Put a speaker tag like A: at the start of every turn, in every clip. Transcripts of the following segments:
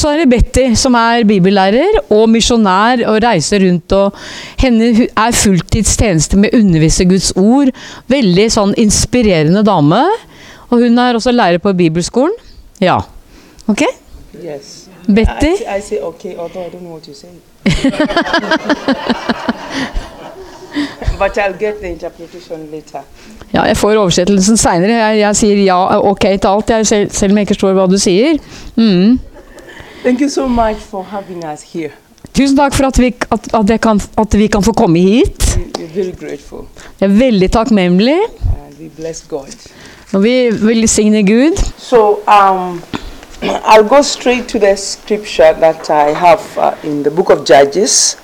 A: så er det Betty, som er bibellærer og misjonær og reiser rundt. og Henne er fulltidstjeneste med å undervise Guds ord. Veldig sånn inspirerende dame. Og hun er også lærer på bibelskolen. Ja. Ok?
B: Yes.
A: Betty?
B: I, I say okay, although I don't know what you say. but I'll get the interpretation later.
A: Ja, jeg får oversettelsen seinere. Jeg, jeg sier ja, ok til alt, jeg, selv, selv om jeg ikke forstår hva du sier. Mm.
B: Thank you so much for having us here.
A: Tusen takk for at vi, at, at, kan, at vi kan få komme hit. Jeg er veldig takknemlig.
B: and we bless God.
A: Og vi velsigner Gud.
B: So um, I'll go straight to the scripture that I have uh, in the book of Judges.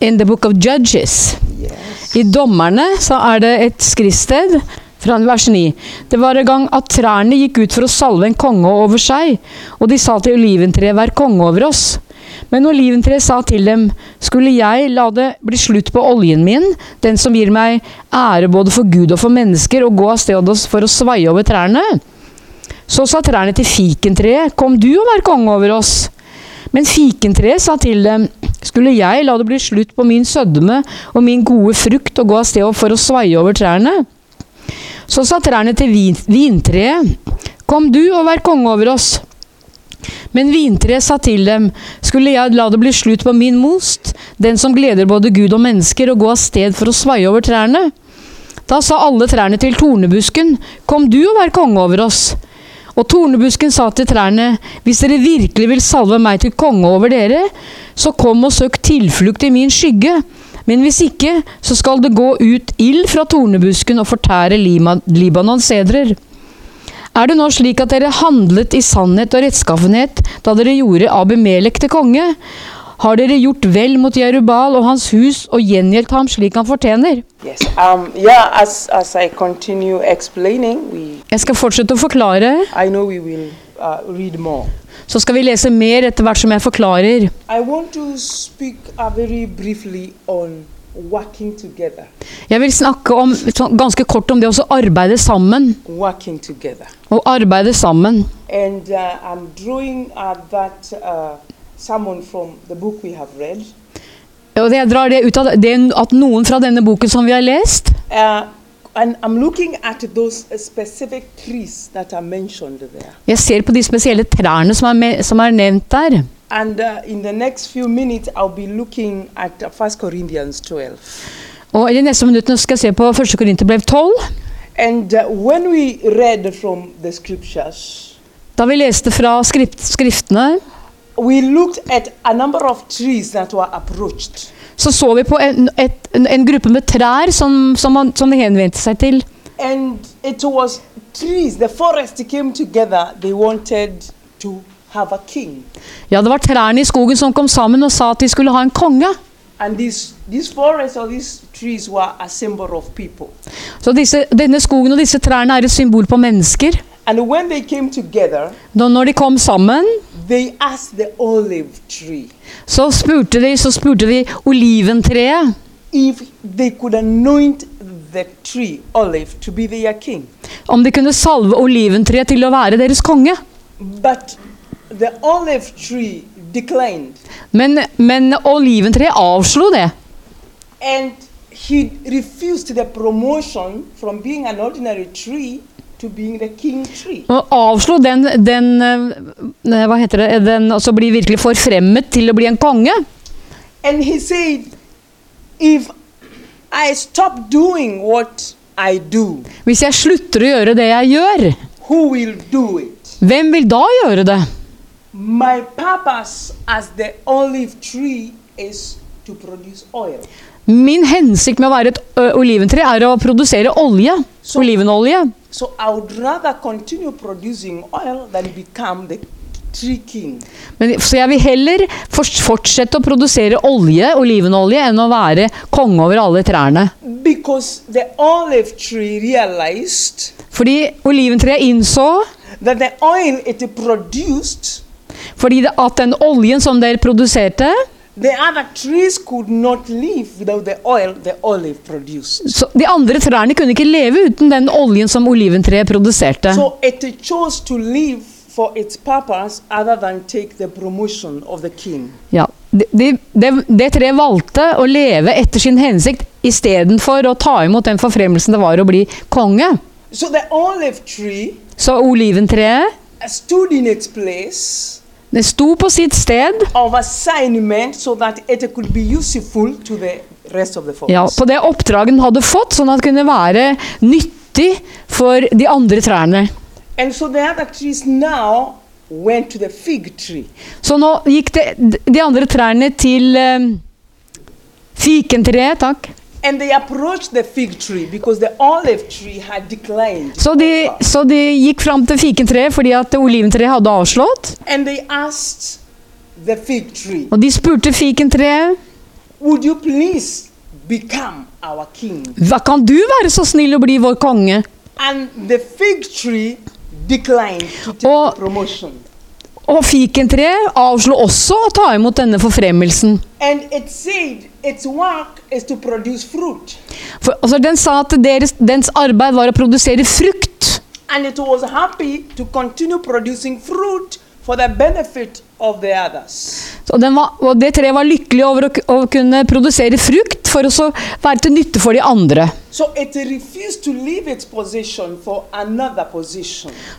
A: In the book of Judges.
B: Yes.
A: I Dommerne så er det et skriftsted fra vers 9. Det var en gang at trærne gikk ut for å salve en konge over seg, og de sa til oliventreet, vær konge over oss. Men oliventreet sa til dem, skulle jeg la det bli slutt på oljen min, den som gir meg ære både for Gud og for mennesker, og gå av sted for å svaie over trærne? Så sa trærne til fikentreet, kom du og vær konge over oss. Men fikentreet sa til dem, skulle jeg la det bli slutt på min sødme og min gode frukt og gå av sted for å svaie over trærne? Så sa trærne til vin, vintreet, kom du og vær konge over oss. Men vintreet sa til dem, skulle jeg la det bli slutt på min most, den som gleder både Gud og mennesker, og gå av sted for å svaie over trærne? Da sa alle trærne til tornebusken, kom du og vær konge over oss. Og tornebusken sa til trærne, hvis dere virkelig vil salve meg til konge over dere, så kom og søk tilflukt i min skygge. Men hvis ikke, så skal det gå ut ild fra tornebusken og fortære Lima- Libanons sedrer. Er det nå slik at dere handlet i sannhet og rettskaffenhet da dere gjorde Abimelek til konge? Har dere gjort vel mot Jerubal og hans hus og gjengjeldt ham slik han fortjener?
B: Yes. Um, yeah, as, as we,
A: Jeg skal fortsette å forklare,
B: I know we will uh, read more.
A: Så skal vi lese mer etter hvert som jeg forklarer. Jeg vil snakke om, ganske kort om det å arbeide sammen. Å arbeide sammen.
B: And uh, uh, that uh.
A: Og jeg drar det ut av det at noen fra denne boken som vi har lest,
B: Uh, and I'm looking at those specific trees that are mentioned there.
A: jeg ser på de spesielle trærne som er, som er nevnt der.
B: And uh, in the next few minutes, I'll be looking at 1 Corinthians 12.
A: Og i de neste minuttene skal jeg se på 1. Korinterbrev 12.
B: And uh, when we read from the scriptures,
A: Da vi leste fra skrift, skriftene,
B: we looked at a number of trees that were approached.
A: så så vi på en, et, en, en gruppe med trær som, som, man, som de henvendte seg til.
B: And it was trees, the forest came together, they wanted to have a king.
A: Ja, det var trærne i skogen som kom sammen og sa at de skulle ha en konge.
B: And these, these forests or these trees were a symbol of people.
A: Så disse, denne skogen og disse trærne er et symbol på mennesker.
B: And when they came together,
A: Da når de kom sammen,
B: they asked the olive tree
A: så spurte de, så spurte de oliventreet
B: if they could anoint the tree, olive, to be their king.
A: om de kunne salve oliventreet til å være deres konge.
B: But the olive tree declined.
A: Men, men oliventreet avslo det.
B: And he refused the promotion from being an ordinary tree
A: Og avslo den, den eh, Hva heter det den, Altså bli virkelig forfremmet til å bli en konge.
B: And he said, if I stop doing what I do,
A: Hvis jeg slutter å gjøre det jeg gjør,
B: who will do it?
A: hvem vil da gjøre det?
B: My purpose as the olive tree is to produce oil.
A: Min hensikt med å være et oliventre er å produsere olje.
B: So,
A: Olivenolje.
B: So I would rather continue producing oil than become the tree king.
A: Men, så jeg vil heller fortsette å produsere olje, olivenolje, enn å være konge over alle trærne.
B: The olive tree
A: Fordi oliventreet innså
B: that the oil it produced,
A: fordi det, at den oljen som dere produserte,
B: the other trees could not live without the oil the olive produced.
A: så De andre trærne kunne ikke leve uten den oljen som oliventreet produserte.
B: So it chose to live for its purpose other than take the promotion of the king.
A: Ja, det de, de, de treet valgte å leve etter sin hensikt istedenfor å ta imot den forfremmelsen det var å bli konge.
B: So the olive tree
A: Så oliventreet
B: stood in its place
A: det sto på sitt sted
B: so
A: ja, på det oppdraget den hadde fått, sånn at det kunne være nyttig for de andre trærne.
B: So.
A: Så nå gikk det, de andre trærne til um, fikentreet, takk.
B: And they approached the fig tree because the olive tree had declined.
A: Så de, så de gikk fram til fikentreet fordi at oliventreet hadde avslått.
B: And they asked the fig tree,
A: Og de spurte fikentreet
B: Would you please become our king?
A: hva kan du være så snill å bli vår konge?
B: And the fig tree declined to take the promotion.
A: Og fikentreet avslo også å ta imot denne forfremmelsen.
B: And it said its work is to produce fruit.
A: For, altså, den sa at deres, dens arbeid var å produsere frukt.
B: And it was happy to continue producing fruit for the benefit of the others.
A: Så den var, og det treet var lykkelig over å, å kunne produsere frukt for å så være til nytte for de andre.
B: So to leave its for.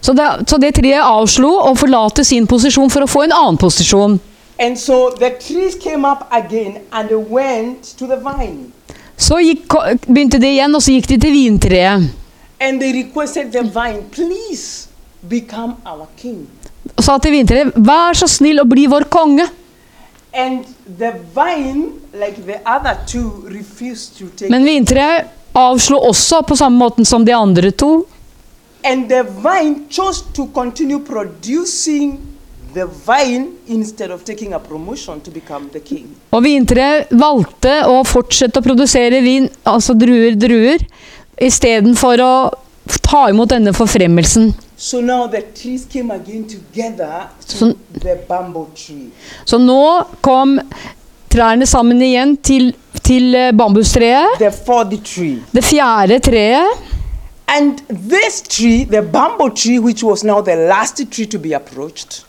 A: Så det, så det treet avslo å forlate sin posisjon for å få en annen posisjon.
B: And so the trees came up again and they went to the vine.
A: Så gikk, begynte det igjen, og så gikk de til vintreet.
B: And they requested the vine, please become our king.
A: Og sa til vintreet, vær så snill å bli vår konge.
B: And the vine, like the other two, refused to take
A: Men vintreet avslo også på samme måten som de andre to.
B: And the vine chose to continue producing
A: Og vintreet valgte å fortsette å produsere vin, altså druer, druer, istedenfor å ta imot denne forfremmelsen.
B: So now the trees came again together to
A: So-
B: the bamboo tree.
A: Så nå kom trærne sammen igjen til, til eh, bambustreet,
B: The fourth tree.
A: det fjerde treet.
B: And this tree, the bamboo tree, which was now the last tree to be approached,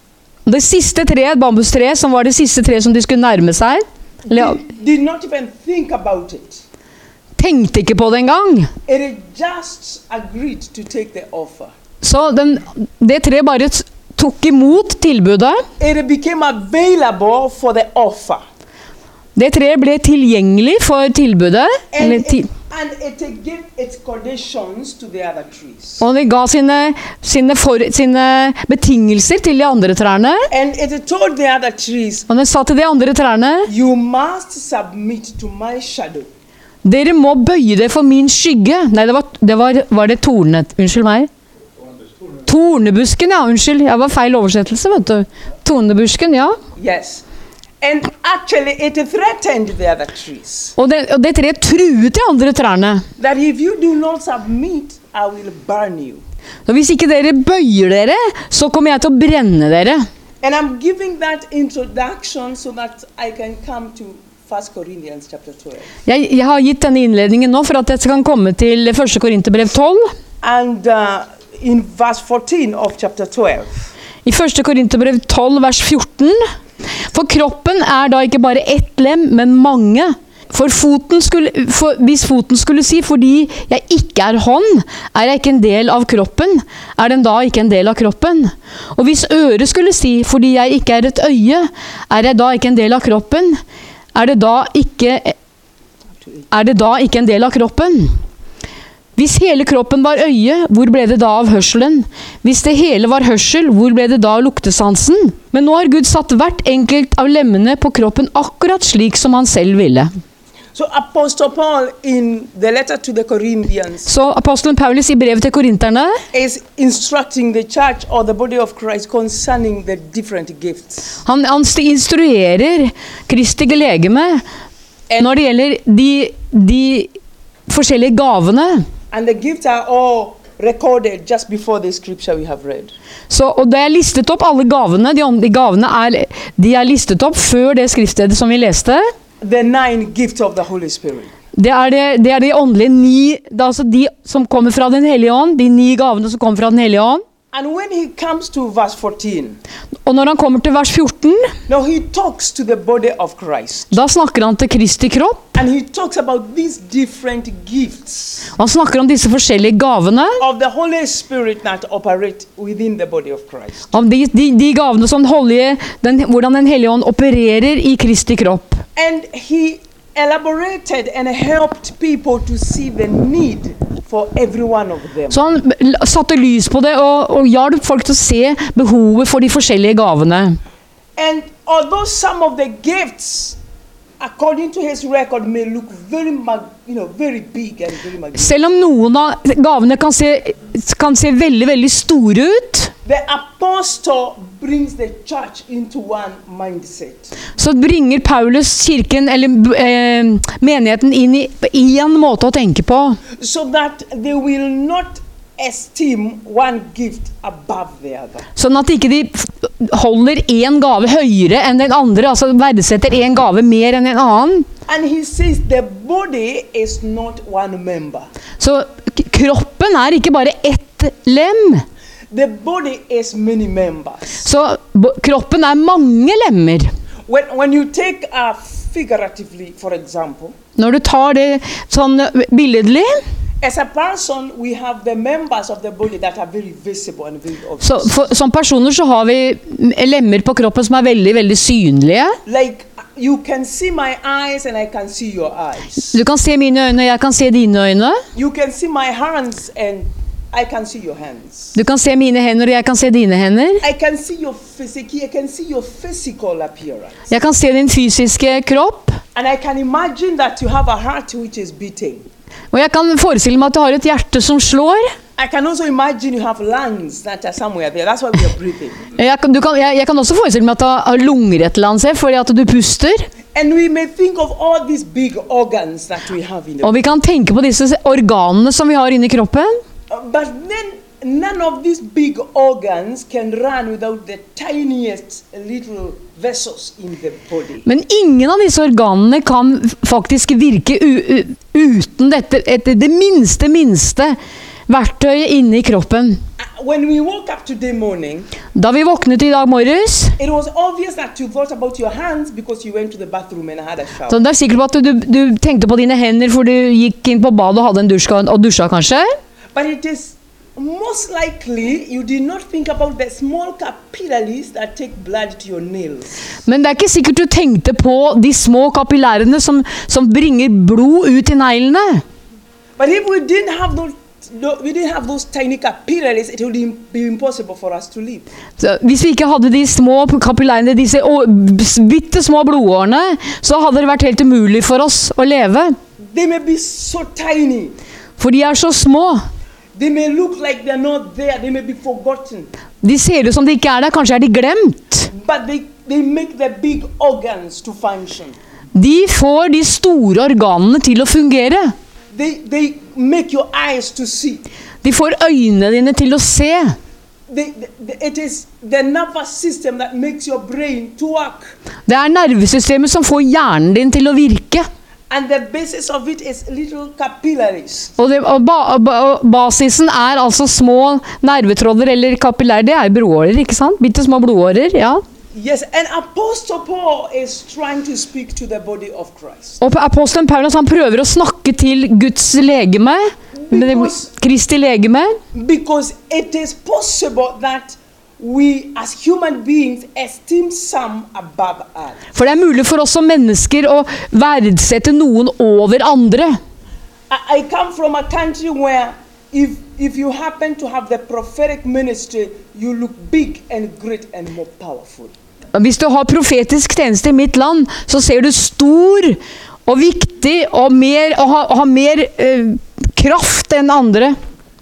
A: Det siste treet, bambustreet, som var det siste treet som de skulle nærme seg,
B: did, did not even think about it.
A: tenkte ikke på det engang. Så den, det treet bare tok imot tilbudet. Det treet ble tilgjengelig for tilbudet.
B: And
A: ti,
B: and it
A: og det ga sine, sine, for, sine betingelser til de andre trærne. Og det sa til de andre trærne
B: You must submit to my shadow.
A: Dere må bøye dere for min skygge. Nei, det var, det var, var det tornet. Unnskyld meg. Tornebusken, ja. Unnskyld. Jeg var feil oversettelse, vet du. Tornebusken, ja.
B: Yes. And actually, it threatened the other trees
A: Og det, og det treet truet de andre trærne.
B: that if you do not submit, I will burn you.
A: Så hvis ikke dere bøyer dere, så kommer jeg til å brenne dere.
B: And I'm giving that introduction so that I can come to 1 Corinthians chapter 12.
A: Jeg, jeg har gitt denne innledningen nå for at jeg kan komme til 1. Korinterbrev 12.
B: And uh, in verse 14 of chapter 12,
A: I 1. Korinterbrev 12, vers 14. For kroppen er da ikke bare ett lem, men mange. For foten skulle, for, hvis foten skulle si 'fordi jeg ikke er hånd, er jeg ikke en del av kroppen', er den da ikke en del av kroppen? Og hvis øret skulle si 'fordi jeg ikke er et øye, er jeg da ikke en del av kroppen', er det da ikke, er det da ikke en del av kroppen? Hvis hele kroppen var øye, hvor ble det da av hørselen? Hvis det hele var hørsel, hvor ble det da av luktesansen? Men nå har Gud satt hvert enkelt av lemmene på kroppen akkurat slik som han selv ville.
B: so
A: Så apostelen Paulus i brevet til korinterne han, han instruerer Kristi legeme når det gjelder de, de forskjellige gavene.
B: And the gifts are all recorded just before the scripture we have read.
A: Så, og det er listet opp alle gavene. De, de gavene er, de er listet opp før det skriftstedet som vi leste.
B: The nine gifts of the Holy Spirit.
A: Det er, det, det er de åndelige ni Det er altså de som kommer fra Den hellige ånd. De ni gavene som kommer fra Den hellige ånd.
B: And when he comes to verse 14,
A: Og når han kommer til vers 14,
B: now he talks to the body of Christ.
A: da snakker han til Kristi kropp.
B: And he talks about these different gifts
A: Han snakker om disse forskjellige gavene.
B: of the Holy Spirit that operate within the body of Christ.
A: Om de, de, de gavene som den hellige, den, hvordan Den hellige ånd opererer i Kristi kropp.
B: And he elaborated and helped people to see the need for every one of them.
A: Så han satte lys på det og, og hjalp folk til å se behovet for de forskjellige gavene.
B: And although some of the gifts, according to his record, may look very, you know, very big and very magnificent,
A: Selv om noen av gavene kan se, kan se veldig, veldig store ut,
B: the apostle brings the church into one mindset.
A: så bringer Paulus kirken, eller eh, menigheten, inn i én måte å tenke på.
B: so that they will not esteem one gift above the other.
A: Sånn at ikke de holder én gave høyere enn den andre, altså verdsetter én gave mer enn en annen. Så kroppen er ikke bare ett lem.
B: The body is many members.
A: Så kroppen er mange lemmer.
B: When, when you take a figuratively, for example,
A: Når du tar det sånn billedlig,
B: person,
A: så for, som personer så har vi mm, lemmer på kroppen som er veldig, veldig synlige.
B: like you can see my eyes and I can see your eyes.
A: Du kan se mine øyne, og jeg kan se dine øyne.
B: You can see my hands and I can see your hands.
A: Du kan se mine hender, og jeg kan se dine hender.
B: I can see your physique. I can see your physical appearance.
A: Jeg kan se din fysiske kropp.
B: And I can imagine that you have a heart which is beating.
A: Og jeg kan forestille meg at du har et hjerte som slår.
B: I can also imagine you have lungs that are somewhere there. That's why we are breathing.
A: Jeg kan, jeg, jeg kan også forestille meg at du har lunger et eller annet sted, fordi at du puster.
B: And we may think of all these big organs that we have in the
A: Og vi kan tenke på disse organene som vi har inni kroppen.
B: Uh, But then none of these big organs can run without the tiniest little vessels in the body.
A: Men ingen av disse organene kan faktisk virke uten dette, etter det minste, minste verktøyet inne i kroppen.
B: Uh, When we woke up today morning,
A: Da vi våknet i dag morges,
B: it was obvious that you thought about your hands because you went to the bathroom and had a shower.
A: så det er sikkert på at du, du tenkte på dine hender for du gikk inn på badet og hadde en dusj og dusja kanskje.
B: But it is most likely you did not think about the small capillaries that take blood to your nails.
A: Men det er ikke sikkert du tenkte på de små kapillærene som, som bringer blod ut i neglene.
B: But if we didn't have those, tho- we didn't have those tiny capillaries, it would im- be impossible for us to live.
A: Så hvis vi ikke hadde de små kapillærene, disse bitte små blodårene, så hadde det vært helt umulig for oss å leve.
B: They may be so.
A: For de er så små.
B: They may look like they're not there. They may be forgotten.
A: De ser ut som de ikke er der. Kanskje er de glemt.
B: They, they make the big organs to function.
A: De får de store organene til å fungere.
B: They, they make your eyes to see.
A: De får øynene dine til å se.
B: They, the- it is the nervous system that makes your brain to work.
A: Det er nervesystemet som får hjernen din til å virke.
B: And the basis of it is little capillaries.
A: Og, det, og, ba, og basisen er altså små nervetråder eller kapillærer. Det er blodårer, ikke sant? Bitte små blodårer. ja.
B: Yes, and Apostle Paul is trying to speak to the body of Christ.
A: Og apostelen Paulus han prøver å snakke til Guds legeme,
B: Because-
A: Kristi legeme,
B: Because it is possible that we as human beings esteem some above others.
A: for det er mulig for oss som mennesker å verdsette noen over andre.
B: I, I come from a country where if, if you happen to have the prophetic ministry, you look big and great and more powerful.
A: Hvis du har profetisk tjeneste i mitt land, så ser du stor og viktig og, mer, og har, har mer uh, kraft enn andre.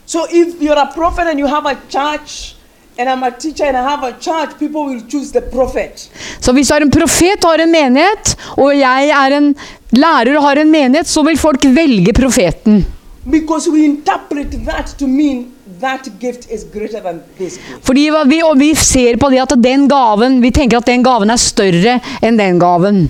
B: So if you're a prophet and you have a church, and I'm a teacher and I have a church, people will choose the prophet.
A: Så hvis du er en profet og har en menighet, og jeg er en lærer og har en menighet, så vil folk velge profeten.
B: Because we interpret that to mean that gift is greater than this gift.
A: Fordi vi, og vi ser på det at den gaven, vi tenker at den gaven er større enn den gaven.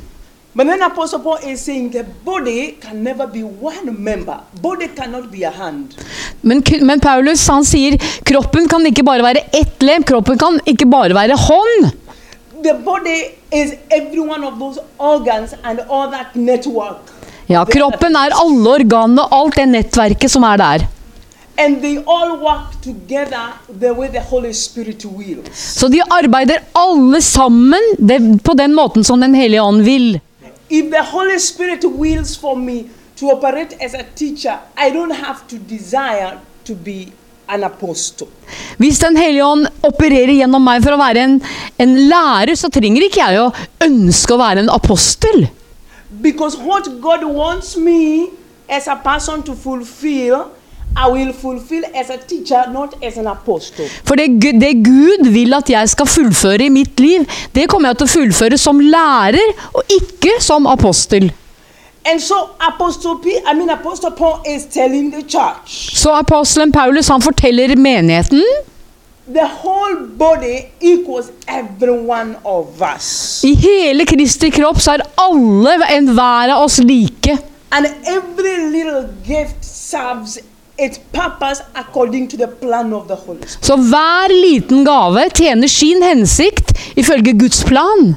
B: But then Apostle Paul is saying the body can never be one member. Body cannot be a hand.
A: Men, men Paulus han sier kroppen kan ikke bare være ett lem, kroppen kan ikke bare være hånd.
B: The body is every one of those organs and all that network.
A: Ja, Kroppen er alle organene, og alt det nettverket som er der.
B: And they all work together the way the Holy Spirit wills.
A: Så de arbeider alle sammen det, på den måten som Den hellige ånd vil.
B: If the Holy Spirit wills for me to operate as a teacher, I don't have to desire to be an apostle.
A: Hvis Den hellige ånd opererer gjennom meg for å være en, en lærer, så trenger ikke jeg å ønske å være en apostel.
B: Because what God wants me as a person to fulfill, I will fulfill as a teacher, not as an apostle.
A: For det, det Gud vil at jeg skal fullføre i mitt liv, det kommer jeg til å fullføre som lærer, og ikke som apostel.
B: So Apostle P, I mean Apostle Paul is telling the church,
A: Så apostelen Paulus han forteller menigheten i hele Kristi kropp så er alle, enhver av oss, like.
B: And every little gift serves
A: Så hver liten gave tjener sin hensikt ifølge Guds plan.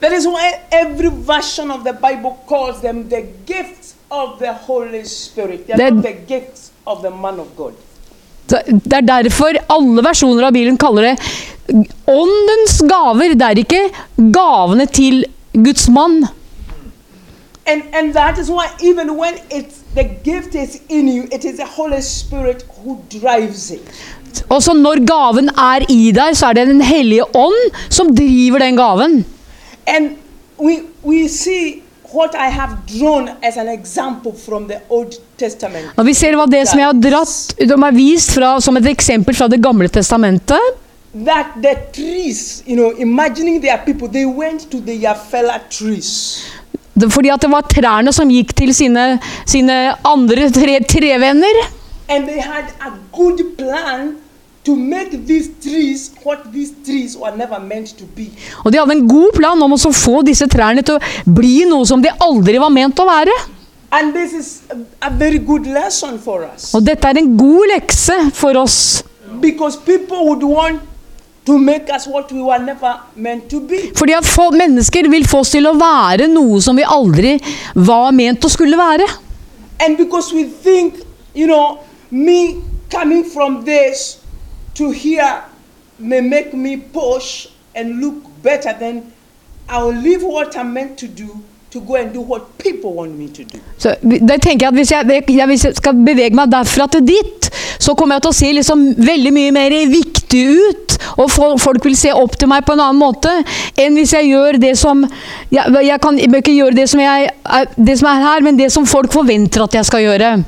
B: That is why every version of the Bible calls them the gifts of the Holy Spirit. They are not the gifts of the man of God.
A: Det er derfor alle versjoner av Bibelen kaller det åndens gaver. Det er ikke gavene til Guds mann.
B: And, and that is why even when it's the gift is in you, it is the Holy Spirit who drives it.
A: Også når gaven er i deg, så er det Den hellige ånd som driver den gaven.
B: And we, we see what I have drawn as an example from the Old Testament.
A: Når vi ser hva det som jeg har dratt, de er vist fra, som et eksempel fra Det gamle testamentet,
B: That the trees, you know, imagining their people, they went to their fellow trees.
A: Fordi at det var trærne som gikk til sine, sine andre tre, trevenner.
B: And they had a good plan to make these trees what these trees were never meant to be.
A: Og de hadde en god plan om å få disse trærne til å bli noe som de aldri var ment å være.
B: And this is a, a very good lesson for us.
A: Og dette er en god lekse for oss.
B: Because people would want
A: Fordi at få, mennesker vil få oss til å være noe som vi aldri var ment å skulle være.
B: Think, you know, me this to here may make me push and look better, then I'll leave what I'm meant to do to go and do what people want me to do.
A: Så da tenker jeg at hvis jeg, jeg, hvis jeg skal bevege meg derfra til dit, så kommer jeg til å se liksom veldig mye mer viktig ut. Og folk vil se opp til meg på en annen måte enn hvis jeg gjør det som Jeg, jeg kan jeg ikke gjøre det som, jeg, det som er her, men det som folk forventer at jeg skal gjøre.
B: And.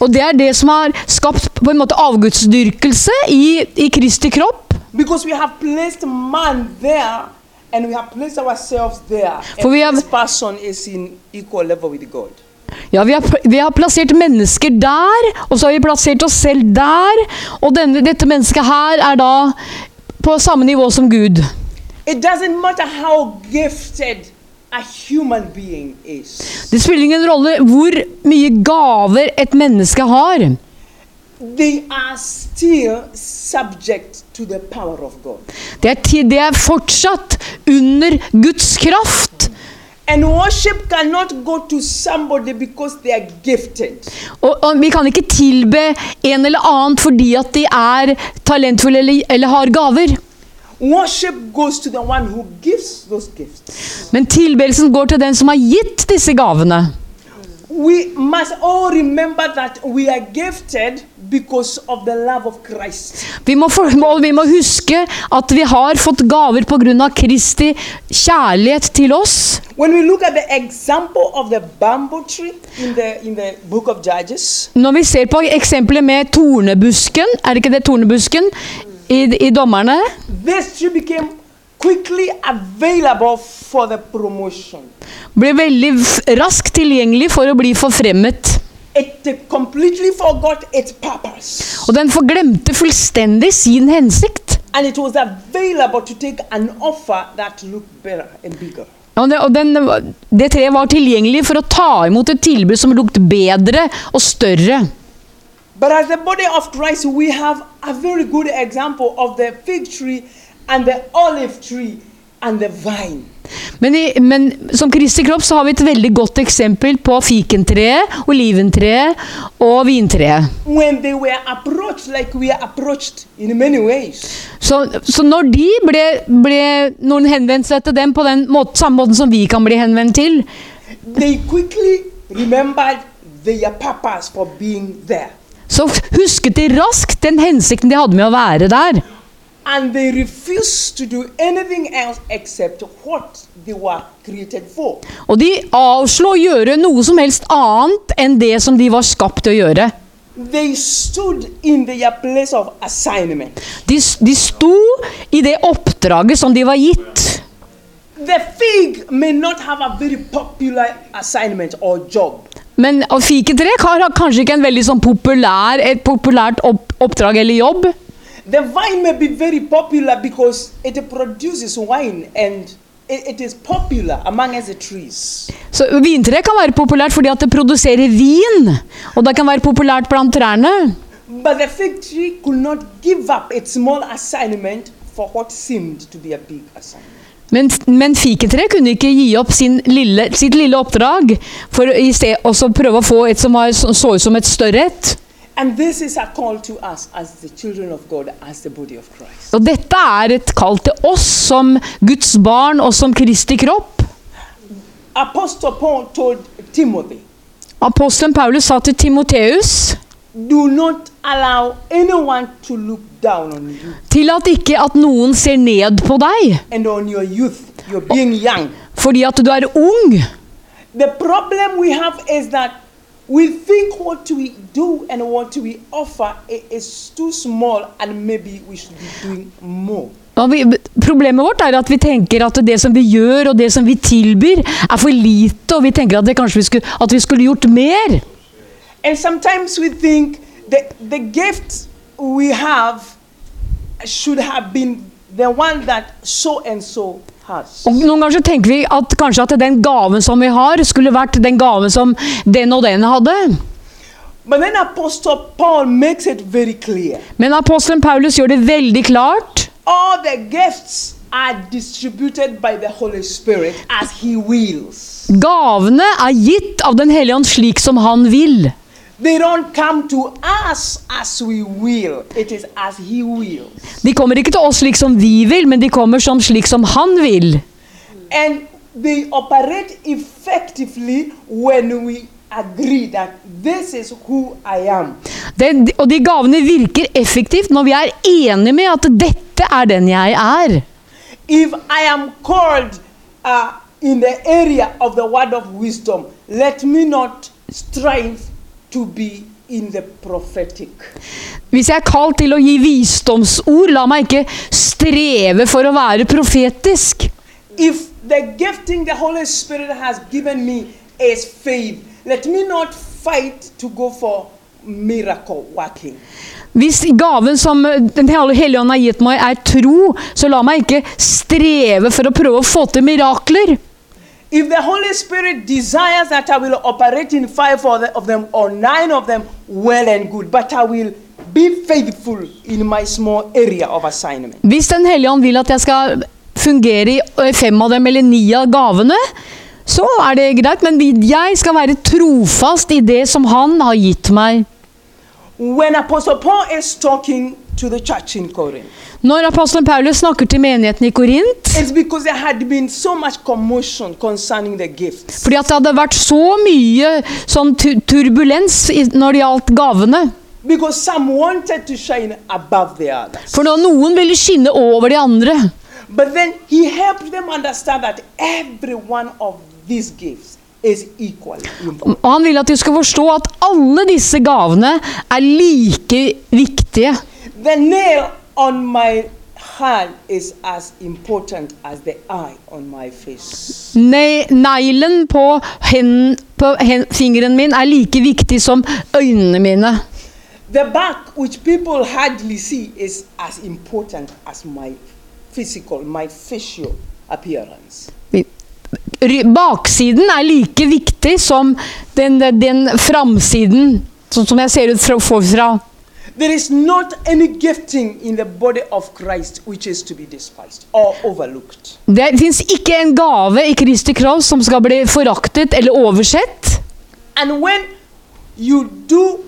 A: Og det er det som har skapt på en måte avgudsdyrkelse i, i Kristi kropp.
B: Because we have placed man there and we have placed ourselves there.
A: For vi har,
B: this person is in equal level with God.
A: Ja, vi har, vi har plassert mennesker der, og så har vi plassert oss selv der. Og denne, dette mennesket her er da på samme nivå som Gud. Det spiller ingen rolle hvor mye gaver et menneske har.
B: They are still subject to the power of God.
A: Det er, det er fortsatt under Guds kraft.
B: And worship cannot go to somebody because they are gifted.
A: Og, og Vi kan ikke tilbe en eller annen fordi at de er talentfulle eller, eller har gaver.
B: Worship goes to the one who gives those gifts.
A: Men tilbedelsen går til den som har gitt disse gavene.
B: We must all remember that we are gifted because of the love of Christ.
A: Vi må, for, vi må huske at vi har fått gaver pga. Kristi kjærlighet til oss.
B: When we look at the example of the bamboo tree in the in the book of Judges,
A: Når vi ser på eksempelet med tornebusken, er det ikke det tornebusken i, i dommerne?
B: this tree became quickly available for the promotion.
A: Ble veldig raskt tilgjengelig for å bli forfremmet.
B: It completely forgot its purpose.
A: Og den forglemte fullstendig sin hensikt.
B: And it was available to take an offer that looked better and bigger.
A: Ja, det, og den, det treet var tilgjengelig for å ta imot et tilbud som luktet bedre og større.
B: But as the body of Christ, we have a very good example of the fig tree and the olive tree and the vine.
A: Men, i, men som Kristi kropp så har vi et veldig godt eksempel på fikentreet, oliventreet og vintreet.
B: Like.
A: Så, så når de ble, ble noen henvendt seg til dem på den måten, samme måten som vi kan bli henvendt til, så husket de raskt den hensikten de hadde med å være der.
B: And they refused to do anything else except what they were created for.
A: Og de avslo å gjøre noe som helst annet enn det som de var skapt til å gjøre.
B: They stood in their place of assignment.
A: De, de sto i det oppdraget som de var gitt.
B: The fig may not have a very popular assignment or job,
A: Men har har kanskje ikke en veldig sånn populær, et populært opp, oppdrag eller jobb.
B: The vine may be very popular because it produces wine and it, is popular among the trees.
A: Så Vintre kan være populært fordi at det produserer vin, og det kan være populært blant trærne.
B: But the fig tree could not give up its small assignment for what seemed to be a big assignment.
A: Men, men fiketreet kunne ikke gi opp sin lille, sitt lille oppdrag for i sted også prøve å få et som så så ut som et større et.
B: And this is a call to us as the children of God, as the body of Christ.
A: Og dette er et kall til oss som Guds barn og som Kristi kropp.
B: Apostel Paul told Timothy,
A: Apostelen Paulus sa til Timoteus
B: Do not allow anyone to look down on you
A: Tillat ikke at noen ser ned på deg
B: your youth, your
A: fordi at du er ung.
B: The problem we have is that we think what we do and what we offer is too small and maybe we should be doing more.
A: Vi, problemet vårt er at vi tenker at det som vi gjør og det som vi tilbyr, er for lite, og vi tenker at, vi skulle, at vi skulle gjort mer.
B: And sometimes we think the, the gift we have should have been the one that so and so.
A: Og Noen ganger så tenker vi at kanskje at den gaven som vi har, skulle vært den gaven som den og den hadde. Men apostelen Paulus gjør det veldig klart.
B: All the gifts are distributed by the Holy Spirit as he wills.
A: Gavene er gitt av Den hellige ånd slik som han vil.
B: They don't come to us as we will. It is as he wills.
A: De kommer ikke til oss slik som vi vil, men de kommer som slik som han vil.
B: And they operate effectively when we agree that this is who I am.
A: Det, og de gavene virker effektivt når vi er enige med at dette er den jeg er.
B: If I am called uh, in the area of the word of wisdom, let me not strive to be in the prophetic.
A: Hvis jeg er kalt til å gi visdomsord, la meg ikke streve for å være profetisk.
B: If the gifting the Holy Spirit has given me is faith, let me not fight to go for miracle working.
A: Hvis gaven som Den hellige ånd har gitt meg, er tro, så la meg ikke streve for å prøve å få til mirakler.
B: If the Holy Spirit desires that I will operate in five of them or nine of them, well and good, but I will be faithful in my small area of assignment.
A: Hvis Den hellige ånd vil at jeg skal fungere i fem av dem eller ni av gavene, så er det greit, men jeg skal være trofast i det som han har gitt meg.
B: When Apostle Paul is talking to the church in Corinth,
A: Når apostelen Paulus snakker til menigheten i Korint,
B: it's because there had been so much commotion concerning the gifts.
A: fordi at det hadde vært så mye sånn tu- turbulens i- når det gjaldt gavene.
B: Because some wanted to shine above the others.
A: For da noen ville skinne over de andre.
B: But then he helped them understand that every one of these gifts is equally important.
A: Og han vil at de skal forstå at alle disse gavene er like viktige.
B: The nail on my hand is as important as the eye on my face.
A: Ne neglen på, hen, på hen, fingeren min er like viktig som øynene mine.
B: The back, which people hardly see, is as important as my physical, my facial appearance.
A: Baksiden er like viktig som den, den framsiden, sånn som jeg ser ut fra, forfra.
B: There is not any gifting in the body of Christ which is to be despised or overlooked.
A: Det fins ikke en gave i Kristi kropp som skal bli foraktet eller oversett.
B: And when you do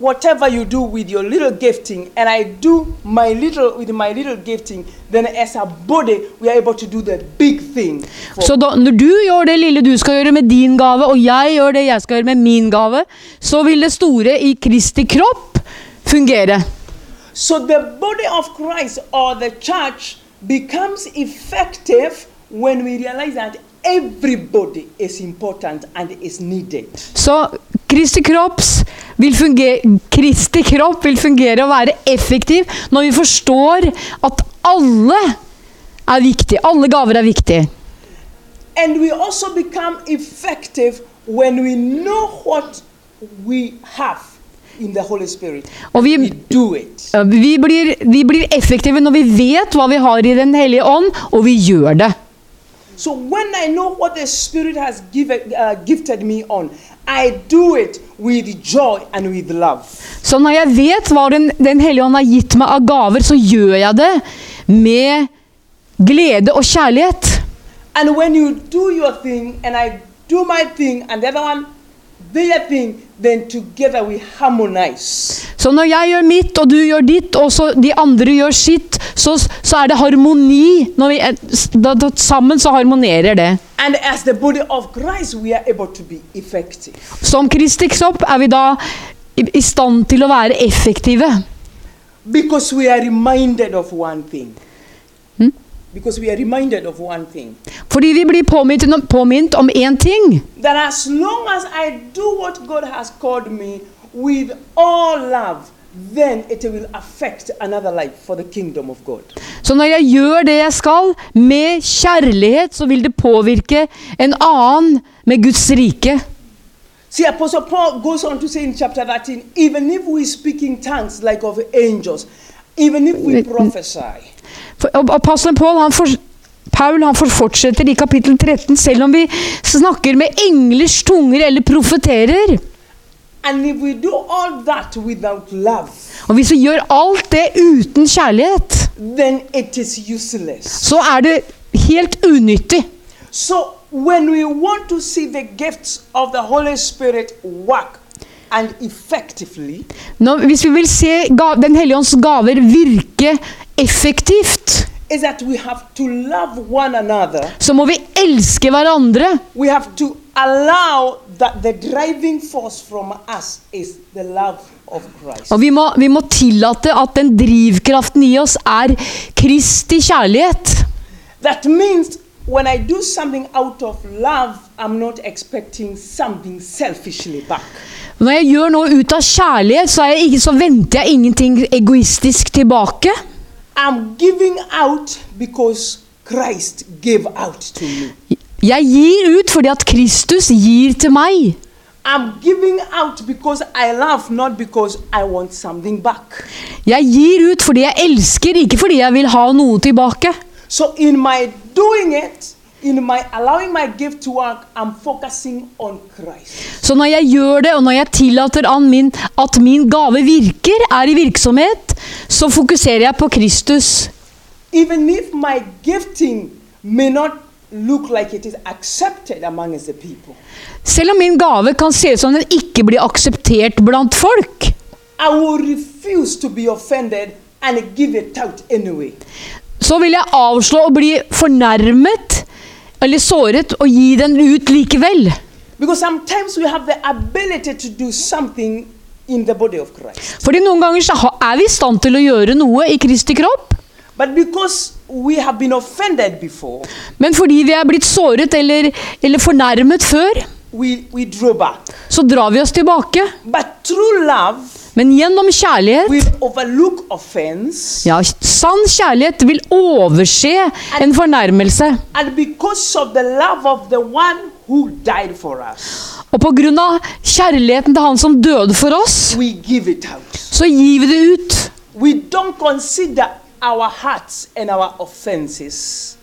B: whatever you do with your little gifting, and I do my little with my little gifting, then as a body we are able to do the big thing.
A: Så da, når du gjør det lille du skal gjøre med din gave, og jeg gjør det jeg skal gjøre med min gave, så vil det store i Kristi kropp fungere.
B: So the body of Christ or the church becomes effective when we realize that everybody is important and is needed.
A: Så Kristi, vil fungere, Kristi kropp vil fungere og være effektiv når vi forstår at alle er viktig. Alle gaver er viktige.
B: And we also become effective when we know what we have
A: Og vi, vi, blir, vi blir effektive når vi vet hva vi har i Den hellige ånd, og vi gjør det.
B: So given, uh, me on.
A: Så når jeg vet hva Den, den hellige ånd har gitt meg av gaver, så gjør jeg det med glede og kjærlighet.
B: And when you do your thing and I do my thing and the other one
A: Så når jeg gjør mitt, og du gjør ditt, og så de andre gjør sitt, så, så er det harmoni. Vi, da, da, sammen så harmonerer det.
B: And as the body of Christ, we are able to be effective.
A: Som Kristi kropp er vi da i, i stand til å være effektive.
B: Because we are reminded of one thing.
A: Hmm?
B: Because we are reminded of one thing.
A: Fordi vi blir påminnet, påminnet om én ting.
B: That as long as I do what God has called me with all love, then it will affect another life for the kingdom of God.
A: Så når jeg gjør det jeg skal, med kjærlighet, så vil det påvirke en annen med Guds rike.
B: See, Apostle Paul goes on to say in chapter 13 even if we speak in tongues like of angels, even if we prophesy,
A: For, og Apostelen Paul, han for, Paul han for fortsetter i kapittel 13, selv om vi snakker med englers tunger eller profeterer. Og hvis vi gjør alt det uten kjærlighet, så er det helt unyttig.
B: So, when we want to see the gifts of the Holy Spirit work
A: Nå, hvis vi vil se Den hellige ånds gaver virke effektivt, så må vi elske hverandre. Og vi må, vi må tillate at den drivkraften i oss er Kristi kjærlighet.
B: That means when I do something out of love, I'm not expecting something selfishly back.
A: Når jeg gjør noe ut av kjærlighet, så, er jeg ikke, så venter jeg ingenting egoistisk tilbake.
B: I'm giving out because Christ gave out to me.
A: Jeg gir ut fordi at Kristus gir til meg.
B: I'm giving out because I love, not because I want something back.
A: Jeg gir ut fordi jeg elsker, ikke fordi jeg vil ha noe tilbake.
B: So, in my doing it, in my allowing my gift to work, I'm focusing on Christ.
A: Så når jeg gjør det, og når jeg tillater an min, at min gave virker, er i virksomhet, så fokuserer jeg på Kristus.
B: Even if my gifting may not look like it is accepted among the people,
A: Selv om min gave kan se ut som den ikke blir akseptert blant folk,
B: I will refuse to be offended and give it out anyway.
A: Så vil jeg avslå å bli fornærmet eller såret og gi den ut likevel. Fordi noen ganger så er vi i stand til å gjøre noe i Kristi kropp, men fordi vi er blitt såret eller, eller fornærmet før,
B: we, we
A: så drar vi oss tilbake.
B: Love
A: Men gjennom kjærlighet
B: offense.
A: Ja, sann kjærlighet vil overse en fornærmelse.
B: And because of the love of the one who died for us,
A: Og på grunn av kjærligheten til han som døde for oss,
B: we give it out.
A: så gir vi det ut.
B: We don't consider our hearts and our offenses.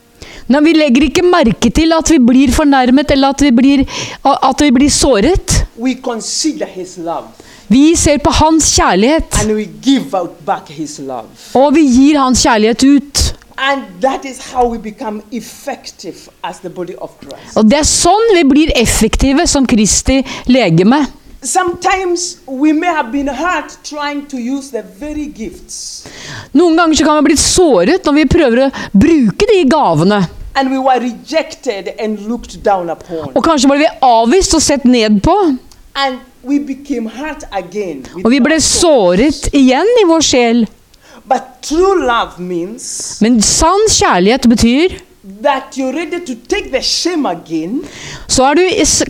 A: Nei, vi legger ikke merke til at vi blir fornærmet eller at vi blir, at vi blir såret. Vi ser på hans kjærlighet, og vi gir hans kjærlighet ut. Og det er sånn vi blir effektive som Kristi legeme.
B: Sometimes we may have been hurt trying to use the very gifts,
A: Noen ganger så kan vi ha blitt såret når vi prøver å bruke de gavene.
B: and we were rejected and looked down upon.
A: Og kanskje ble vi avvist og sett ned på.
B: And we became hurt again.
A: Og vi ble såret igjen i vår sjel.
B: But true love means
A: Men sann kjærlighet betyr
B: that you're ready to take the shame again
A: så er du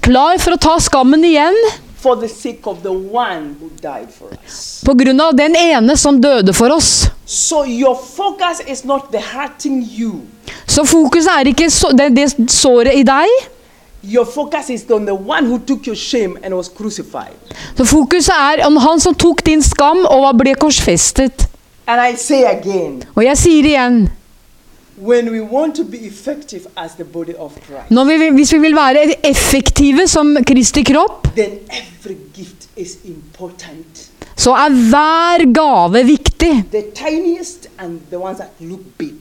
A: klar for å ta skammen igjen
B: for the sake of the one who died for us.
A: på grunn av den ene som døde for oss.
B: So your focus is not the hurting you.
A: Så fokuset er ikke så, det, det såret i deg.
B: Your focus is on the one who took your shame and was crucified.
A: Så fokuset er om han som tok din skam og ble korsfestet.
B: And I say again,
A: Og jeg sier igjen, vi, vil- hvis vi vil være effektive som Kristi kropp,
B: then every gift is important.
A: så er hver gave viktig.
B: The tiniest and the ones that look big.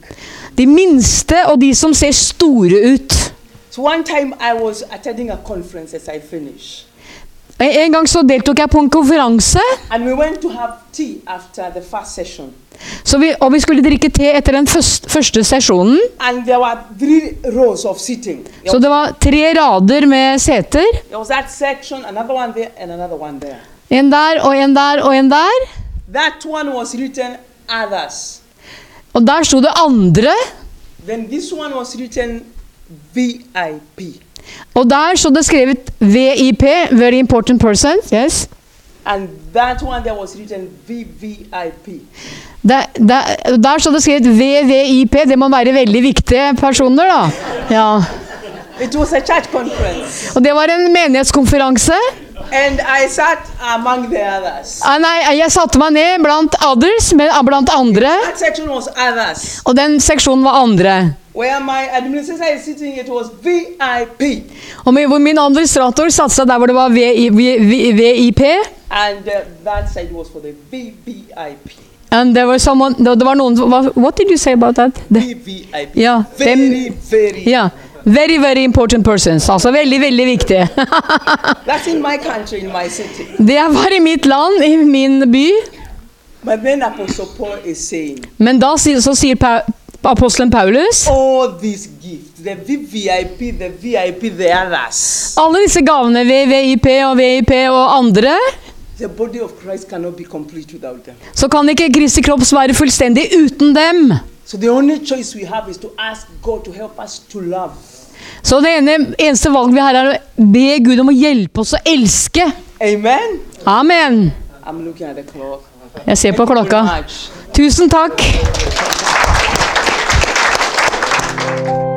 A: De minste og de som ser store ut.
B: So one time I was attending a conference as I finished.
A: En en gang så deltok jeg på en konferanse,
B: we
A: vi, og vi skulle drikke te etter den første, første sesjonen. Så det var tre rader med seter.
B: section, there.
A: En der og en der og en der.
B: Written.
A: Og der sto det andre.
B: Then this one was written VIP.
A: Og der sto det skrevet VIP, Very Important Person. Yes.
B: And that one there was written VVIP.
A: Der, der, der sto det skrevet VVIP. Det må være veldig viktige personer, da. Ja.
B: It was a church conference.
A: Og det var en menighetskonferanse.
B: And I sat among the others.
A: Ah, nei, jeg satte meg ned blant others, men blant andre.
B: That section was others.
A: Og den seksjonen var andre.
B: Where my administrator is sitting, it was VIP.
A: Og min- hvor min administrator satte seg der hvor det var VI, VIP.
B: And uh, that side was for the VVIP.
A: And there was someone, var noen hva- What did you say about that?
B: VVIP.
A: Yeah,
B: Very, very.
A: Yeah. Very, very important persons. Altså veldig, veldig viktige.
B: That's in my country, in my city.
A: Det var i mitt land, i min by.
B: But then Paul is saying,
A: Men da så sier apostelen Paulus
B: all these gifts, the VVIP, the VIP, the others,
A: alle disse gavene, VVIP og VIP og andre,
B: the body of Christ cannot be complete without them.
A: så kan ikke Kristi kropp være fullstendig uten dem.
B: So the only choice we have is to ask God to help us to love.
A: Så det ene, eneste valget vi har er å be Gud om å hjelpe oss å elske.
B: Amen.
A: Amen. Jeg ser på klokka. Tusen takk. you